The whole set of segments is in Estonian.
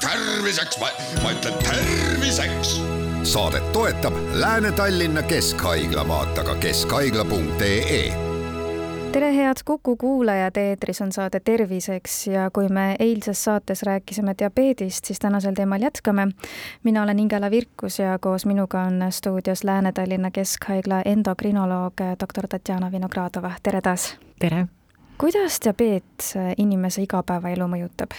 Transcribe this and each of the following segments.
terviseks, ma ütlen terviseks. saadet toetab Lääne-Tallinna Keskhaigla, vaata ka keskhaigla.ee tere, head Kuku kuulajad, eetris on saade Terviseks ja kui me eilses saates rääkisime diabeedist, siis tänasel teemal jätkame. mina olen Ingela Virkus ja koos minuga on stuudios Lääne-Tallinna Keskhaigla endokrinoloog doktor Tatjana Vinogradova, tere taas! tere! Kuidas diabeet inimese igapäevaelu mõjutab?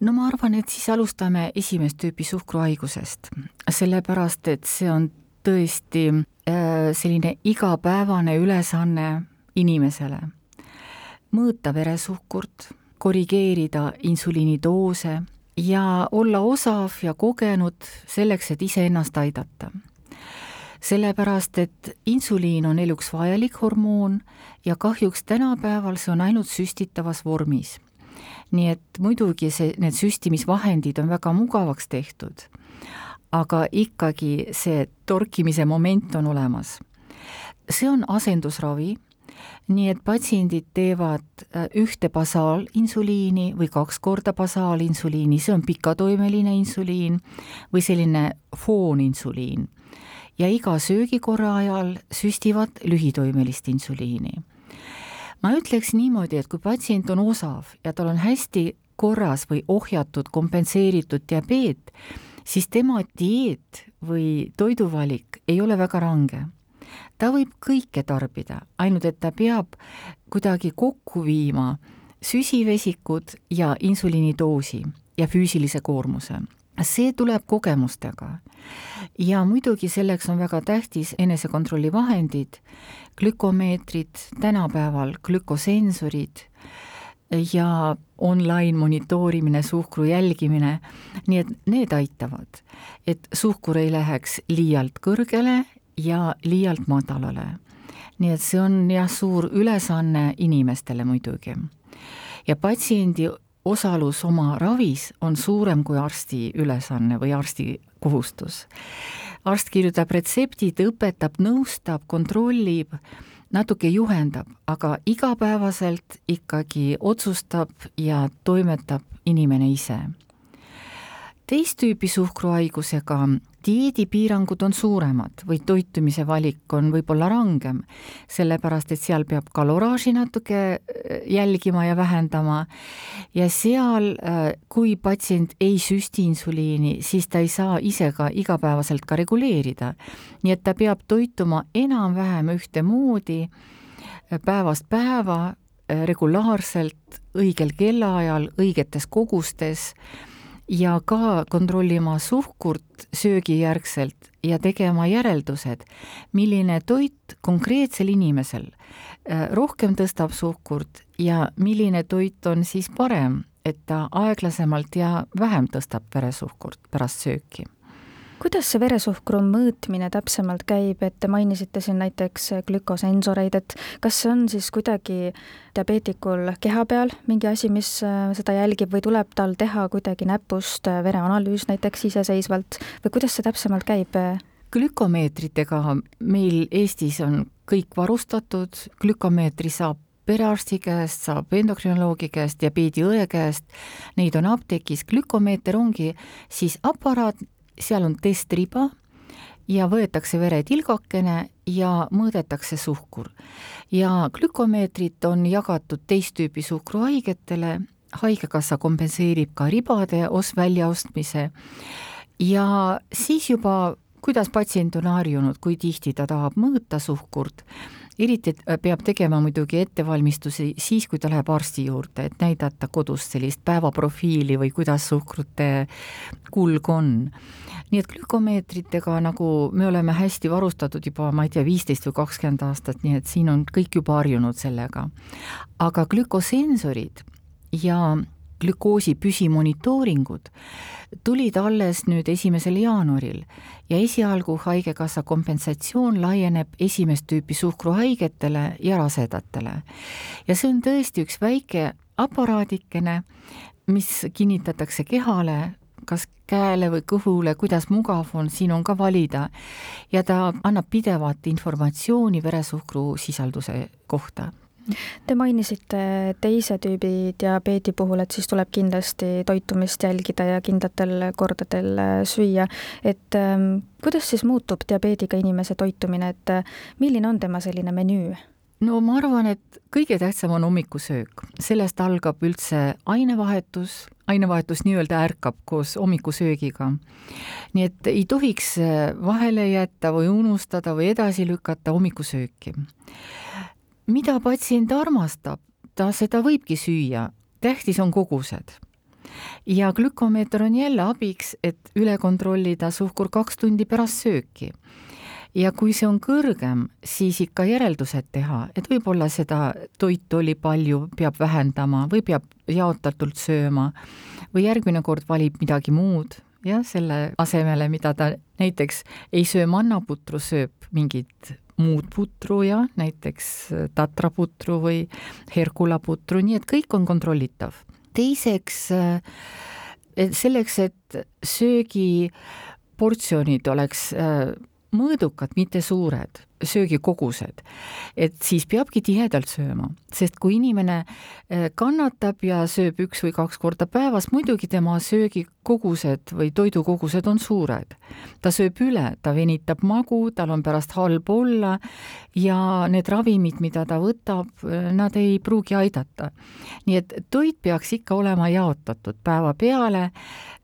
no ma arvan, et siis alustame esimest tüüpi suhkruhaigusest, sellepärast et see on tõesti äh, selline igapäevane ülesanne inimesele. mõõta veresuhkurt, korrigeerida insuliinidoose ja olla osav ja kogenud selleks, et iseennast aidata. Sellepärast, et insuliin on eluks vajalik hormoon ja kahjuks tänapäeval see on ainult süstitavas vormis. nii et muidugi see, need süstimisvahendid on väga mugavaks tehtud, aga ikkagi see torkimise moment on olemas. see on asendusravi nii et patsiendid teevad äh, ühte basaalinsuliini või kaks korda basaalinsuliini, see on pikatoimeline insuliin või selline fooninsuliin. Ja iga söögikorra ajal süstivad lühitoimelist insuliini. ma ütleks niimoodi, et kui patsient on osav ja tal on hästi korras või ohjatud kompenseeritud diabeet, siis tema dieet või toiduvalik ei ole väga range ta võib kõike tarbida, ainult et ta peab kuidagi kokku viima süsivesikud ja insuliinidoosi ja füüsilise koormuse. See tuleb kogemustega. ja muidugi selleks on väga tähtis enesekontrolli vahendid, glükomeetrid, tänapäeval glükosensorid ja online monitoorimine, suhkru jälgimine, nii et need aitavad, et suhkur ei läheks liialt kõrgele ja liialt madalale. nii et see on jah, suur ülesanne inimestele muidugi. ja patsiendi osalus oma ravis on suurem kui arsti ülesanne või arsti kohustus. arst kirjutab retseptid, õpetab, nõustab, kontrollib, natuke juhendab, aga igapäevaselt ikkagi otsustab ja toimetab inimene ise. teist tüüpi suhkruhaigusega dieedipiirangud on suuremad või toitumise valik on võib-olla rangem, sellepärast et seal peab kaloraaži natuke äh, jälgima ja vähendama ja seal, äh, kui patsient ei süsti insuliini, siis ta ei saa ise ka igapäevaselt ka reguleerida. nii et ta peab toituma enam-vähem ühtemoodi äh, päevast päeva regulaarselt, õigel kellaajal, õigetes kogustes ja ka kontrollima suhkurt söögijärgselt ja tegema järeldused, milline toit konkreetsel inimesel äh, rohkem tõstab suhkurt ja milline toit on siis parem, et ta aeglasemalt ja vähem tõstab veresuhkurt pärast sööki kuidas see veresuhkru mõõtmine täpsemalt käib, et te mainisite siin näiteks glükosensoreid, et kas see on siis kuidagi diabeetikul keha peal mingi asi, mis äh, seda jälgib või tuleb tal teha kuidagi näpust äh, vereanalüüs näiteks iseseisvalt? Või kuidas see täpsemalt käib? glükomeetritega meil Eestis on kõik varustatud, glükomeetri saab perearsti käest, saab endokrinoloogi käest, diabeediõe käest, neid on apteegis, glükomeeter ongi siis aparaat, seal on testriba ja võetakse veretilgakene ja mõõdetakse suhkur. ja glükomeetrid on jagatud teist tüüpi suhkruhaigetele, Haigekassa kompenseerib ka ribade os-, väljaostmise ja siis juba kuidas patsient on harjunud, kui tihti ta tahab mõõta suhkurt, eriti peab tegema muidugi ettevalmistusi siis, kui ta läheb arsti juurde, et näidata kodus sellist päevaprofiili või kuidas suhkrute kulg on nii et glükomeetritega nagu me oleme hästi varustatud juba, ma ei tea, viisteist või kakskümmend aastat, nii et siin on kõik juba harjunud sellega. aga glükosensorid ja glükoosi püsimonitooringud tulid alles nüüd esimesel jaanuaril ja esialgu Haigekassa kompensatsioon laieneb esimest tüüpi suhkruhaigetele ja rasedatele. ja see on tõesti üks väike aparaadikene, mis kinnitatakse kehale kas käele või kõhule, kuidas mugav on, siin on ka valida. ja ta annab pidevat informatsiooni veresuhkru sisalduse kohta Te mainisite teise tüübi diabeedi puhul, et siis tuleb kindlasti toitumist jälgida ja kindlatel kordadel süüa, et ähm, kuidas siis muutub diabeediga inimese toitumine, et äh, milline on tema selline menüü? no ma arvan, et kõige tähtsam on hommikusöök, sellest algab üldse ainevahetus, ainevahetus nii-öelda ärkab koos hommikusöögiga. nii et ei tohiks vahele jätta või unustada või edasi lükata hommikusööki mida patsient armastab, ta seda võibki süüa, tähtis on kogused. ja glükomeeter on jälle abiks, et üle kontrollida suhkur kaks tundi pärast sööki. ja kui see on kõrgem, siis ikka järeldused teha, et võib-olla seda toitu oli palju, peab vähendama või peab jaotatult sööma või järgmine kord valib midagi muud jah, selle asemele, mida ta näiteks ei söö mannaputru, sööb mingit muud putru ja näiteks äh, tatraputru või herkulaputru, nii et kõik on kontrollitav. teiseks, äh, selleks, et söögiportsjonid oleks äh, mõõdukad, mitte suured söögikogused, et siis peabki tihedalt sööma, sest kui inimene eh, kannatab ja sööb üks või kaks korda päevas, muidugi tema söögikogused või toidukogused on suured. ta sööb üle, ta venitab magu, tal on pärast halb olla ja need ravimid, mida ta võtab, eh, nad ei pruugi aidata. nii et toit peaks ikka olema jaotatud päeva peale,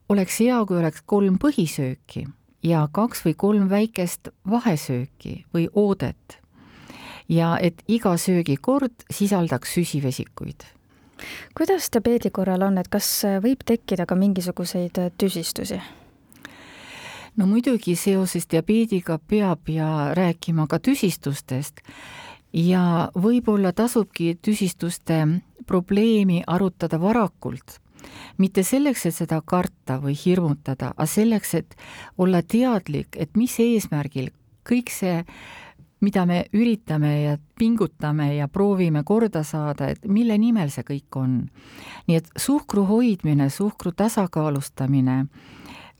oleks hea, kui oleks kolm põhisööki ja kaks või kolm väikest vahesööki või oodet. ja et iga söögikord sisaldaks süsivesikuid. kuidas diabeedi korral on, et kas võib tekkida ka mingisuguseid tüsistusi? no muidugi seoses diabeediga peab ja rääkima ka tüsistustest ja võib-olla tasubki tüsistuste probleemi arutada varakult mitte selleks, et seda karta või hirmutada, aga selleks, et olla teadlik, et mis eesmärgil kõik see, mida me üritame ja pingutame ja proovime korda saada, et mille nimel see kõik on. nii et suhkru hoidmine, suhkru tasakaalustamine,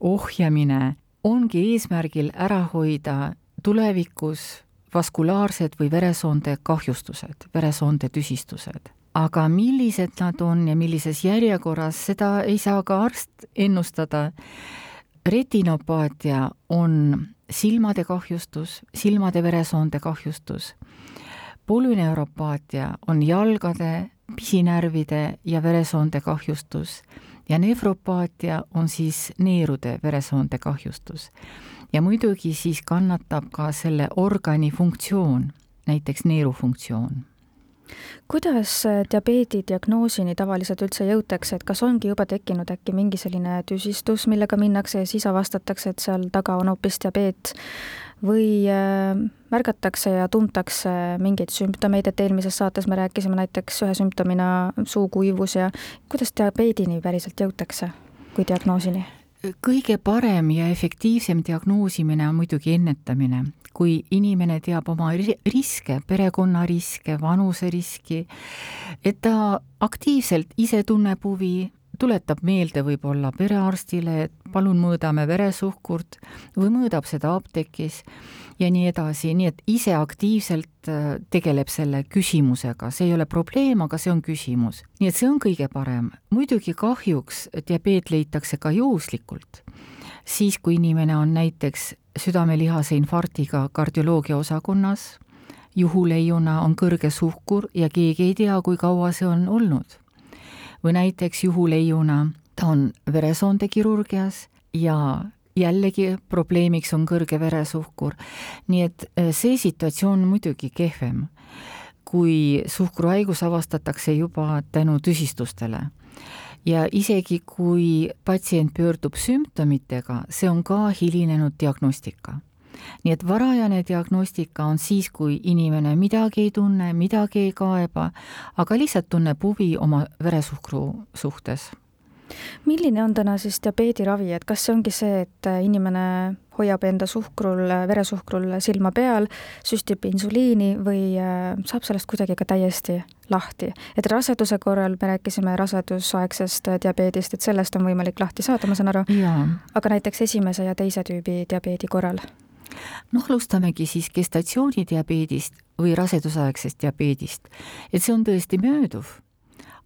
ohjamine ongi eesmärgil ära hoida tulevikus vaskulaarsed või veresoonde kahjustused, veresoonde tüsistused aga millised nad on ja millises järjekorras, seda ei saa ka arst ennustada. retinopaatia on silmade kahjustus, silmade veresoonde kahjustus. polüneuropaatia on jalgade, pisinärvide ja veresoonde kahjustus ja nefropaatia on siis neerude veresoonde kahjustus. ja muidugi siis kannatab ka selle organi funktsioon, näiteks neerufunktsioon kuidas äh, diabeedi diagnoosini tavaliselt üldse jõutakse, et kas ongi juba tekkinud äkki mingi selline tüsistus, millega minnakse ja siis avastatakse, et seal taga on hoopis diabeet või äh, märgatakse ja tuntakse mingeid sümptomeid, et eelmises saates me rääkisime näiteks ühe sümptomina suukuivus ja kuidas diabeedini päriselt jõutakse kui diagnoosini? Kõige parem ja efektiivsem diagnoosimine on muidugi ennetamine, kui inimene teab oma riske, perekonna riske, vanuse riski, et ta aktiivselt ise tunneb huvi, tuletab meelde võib-olla perearstile, et palun mõõdame veresuhkurt või mõõdab seda apteegis ja nii edasi, nii et ise aktiivselt äh, tegeleb selle küsimusega, see ei ole probleem, aga see on küsimus. nii et see on kõige parem. muidugi kahjuks diabeet leitakse ka juhuslikult siis, kui inimene on näiteks südamelihase infarktiga kardioloogia osakonnas, juhuleiuna on kõrge suhkur ja keegi ei tea, kui kaua see on olnud. Või näiteks juhuleiuna ta on veresoondekirurgias ja jällegi probleemiks on kõrge veresuhkur. nii et eh, see situatsioon on muidugi kehvem, kui suhkruhaigus avastatakse juba tänu tüsistustele ja isegi kui patsient pöördub sümptomitega, see on ka hilinenud diagnostika. Nii et varajane diagnostika on siis, kui inimene midagi ei tunne, midagi ei kaeba, aga lihtsalt tunneb huvi oma veresuhkru suhtes milline on täna siis diabeediravi, et kas see ongi see, et inimene hoiab enda suhkrul, veresuhkrul silma peal, süstib insuliini või äh, saab sellest kuidagi ka täiesti lahti? et raseduse korral me rääkisime rasedusaegsest diabeedist, et sellest on võimalik lahti saada, ma saan aru, aga näiteks esimese ja teise tüübi diabeedi korral? Noh, alustamegi siis gestatsioonidiabeedist või rasedusaegsest diabeedist, et see on tõesti mööduv,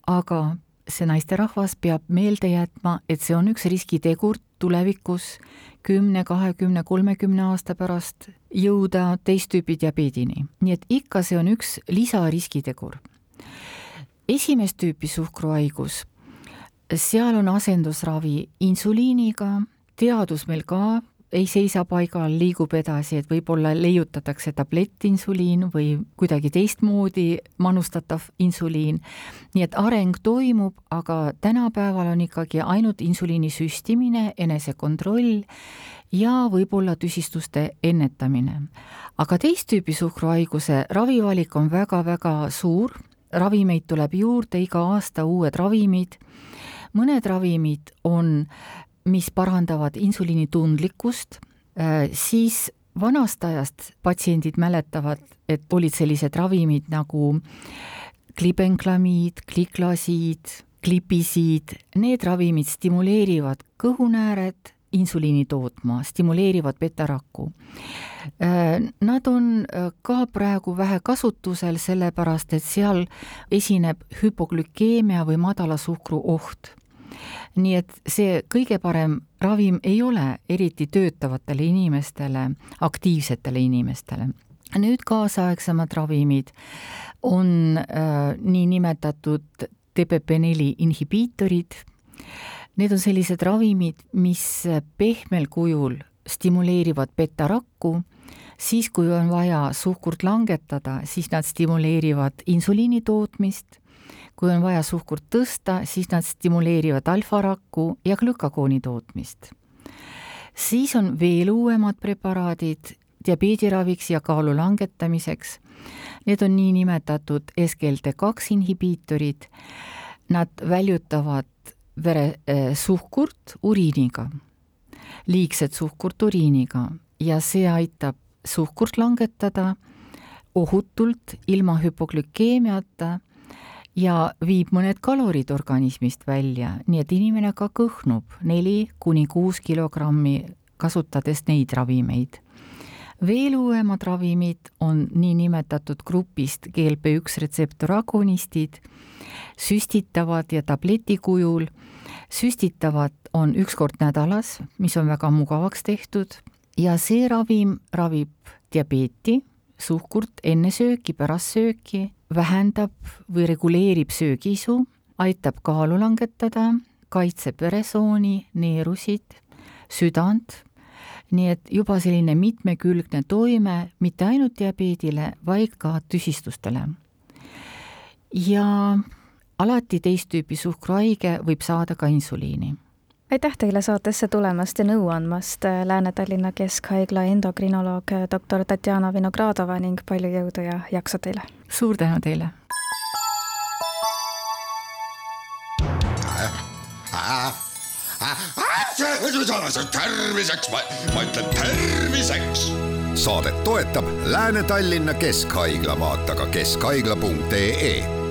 aga see naisterahvas peab meelde jätma, et see on üks riskitegur tulevikus kümne, kahekümne, kolmekümne aasta pärast jõuda teist tüüpi diabeedini. nii et ikka see on üks lisariskitegur. esimest tüüpi suhkruhaigus, seal on asendusravi insuliiniga, teadus meil ka ei seisa paigal, liigub edasi, et võib-olla leiutatakse tablettinsuliin või kuidagi teistmoodi manustatav insuliin. nii et areng toimub, aga tänapäeval on ikkagi ainult insuliini süstimine, enesekontroll ja võib-olla tüsistuste ennetamine. aga teist tüüpi suhkruhaiguse ravivalik on väga-väga suur, ravimeid tuleb juurde iga aasta, uued ravimid, mõned ravimid on mis parandavad insuliinitundlikkust, äh, siis vanast ajast patsiendid mäletavad, et olid sellised ravimid nagu klibenklamiid, kliklasiid, klipisiid, need ravimid stimuleerivad kõhunääret insuliini tootma, stimuleerivad betarakku. Äh, nad on äh, ka praegu vähe kasutusel, sellepärast et seal esineb hüpoglükeemia või madala suhkru oht nii et see kõige parem ravim ei ole eriti töötavatele inimestele, aktiivsetele inimestele. nüüd kaasaegsemad ravimid on äh, niinimetatud TPP4 inhibiitorid. Need on sellised ravimid, mis pehmel kujul stimuleerivad betarakku, siis kui on vaja suhkurt langetada, siis nad stimuleerivad insuliini tootmist kui on vaja suhkurt tõsta, siis nad stimuleerivad alfarakku ja glükagooni tootmist. siis on veel uuemad preparaadid diabeediraviks ja kaalu langetamiseks. Need on niinimetatud SGLT2 inhibiitorid. Nad väljutavad vere äh, suhkurt uriiniga, liigset suhkurt uriiniga ja see aitab suhkurt langetada ohutult, ilma hüpoglükeemiata ja viib mõned kalorid organismist välja, nii et inimene ka kõhnub neli kuni kuus kilogrammi, kasutades neid ravimeid. veel uuemad ravimid on niinimetatud grupist GLP1 retseptor agonistid, süstitavad ja tableti kujul. süstitavad on üks kord nädalas, mis on väga mugavaks tehtud ja see ravim ravib diabeeti, suhkurt enne sööki, pärast sööki vähendab või reguleerib söögiisu, aitab kaalu langetada, kaitseb veresooni, neerusid, südant, nii et juba selline mitmekülgne toime mitte ainult diabeedile, vaid ka tüsistustele. ja alati teist tüüpi suhkruhaige võib saada ka insuliini aitäh teile saatesse tulemast ja nõu andmast, Lääne-Tallinna Keskhaigla endokrinoloog doktor Tatjana Vinogradova ning palju jõudu ja jaksu teile! suur tänu teile! terviseks, ma ütlen terviseks. saadet toetab Lääne-Tallinna Keskhaigla, vaata ka keskhaigla.ee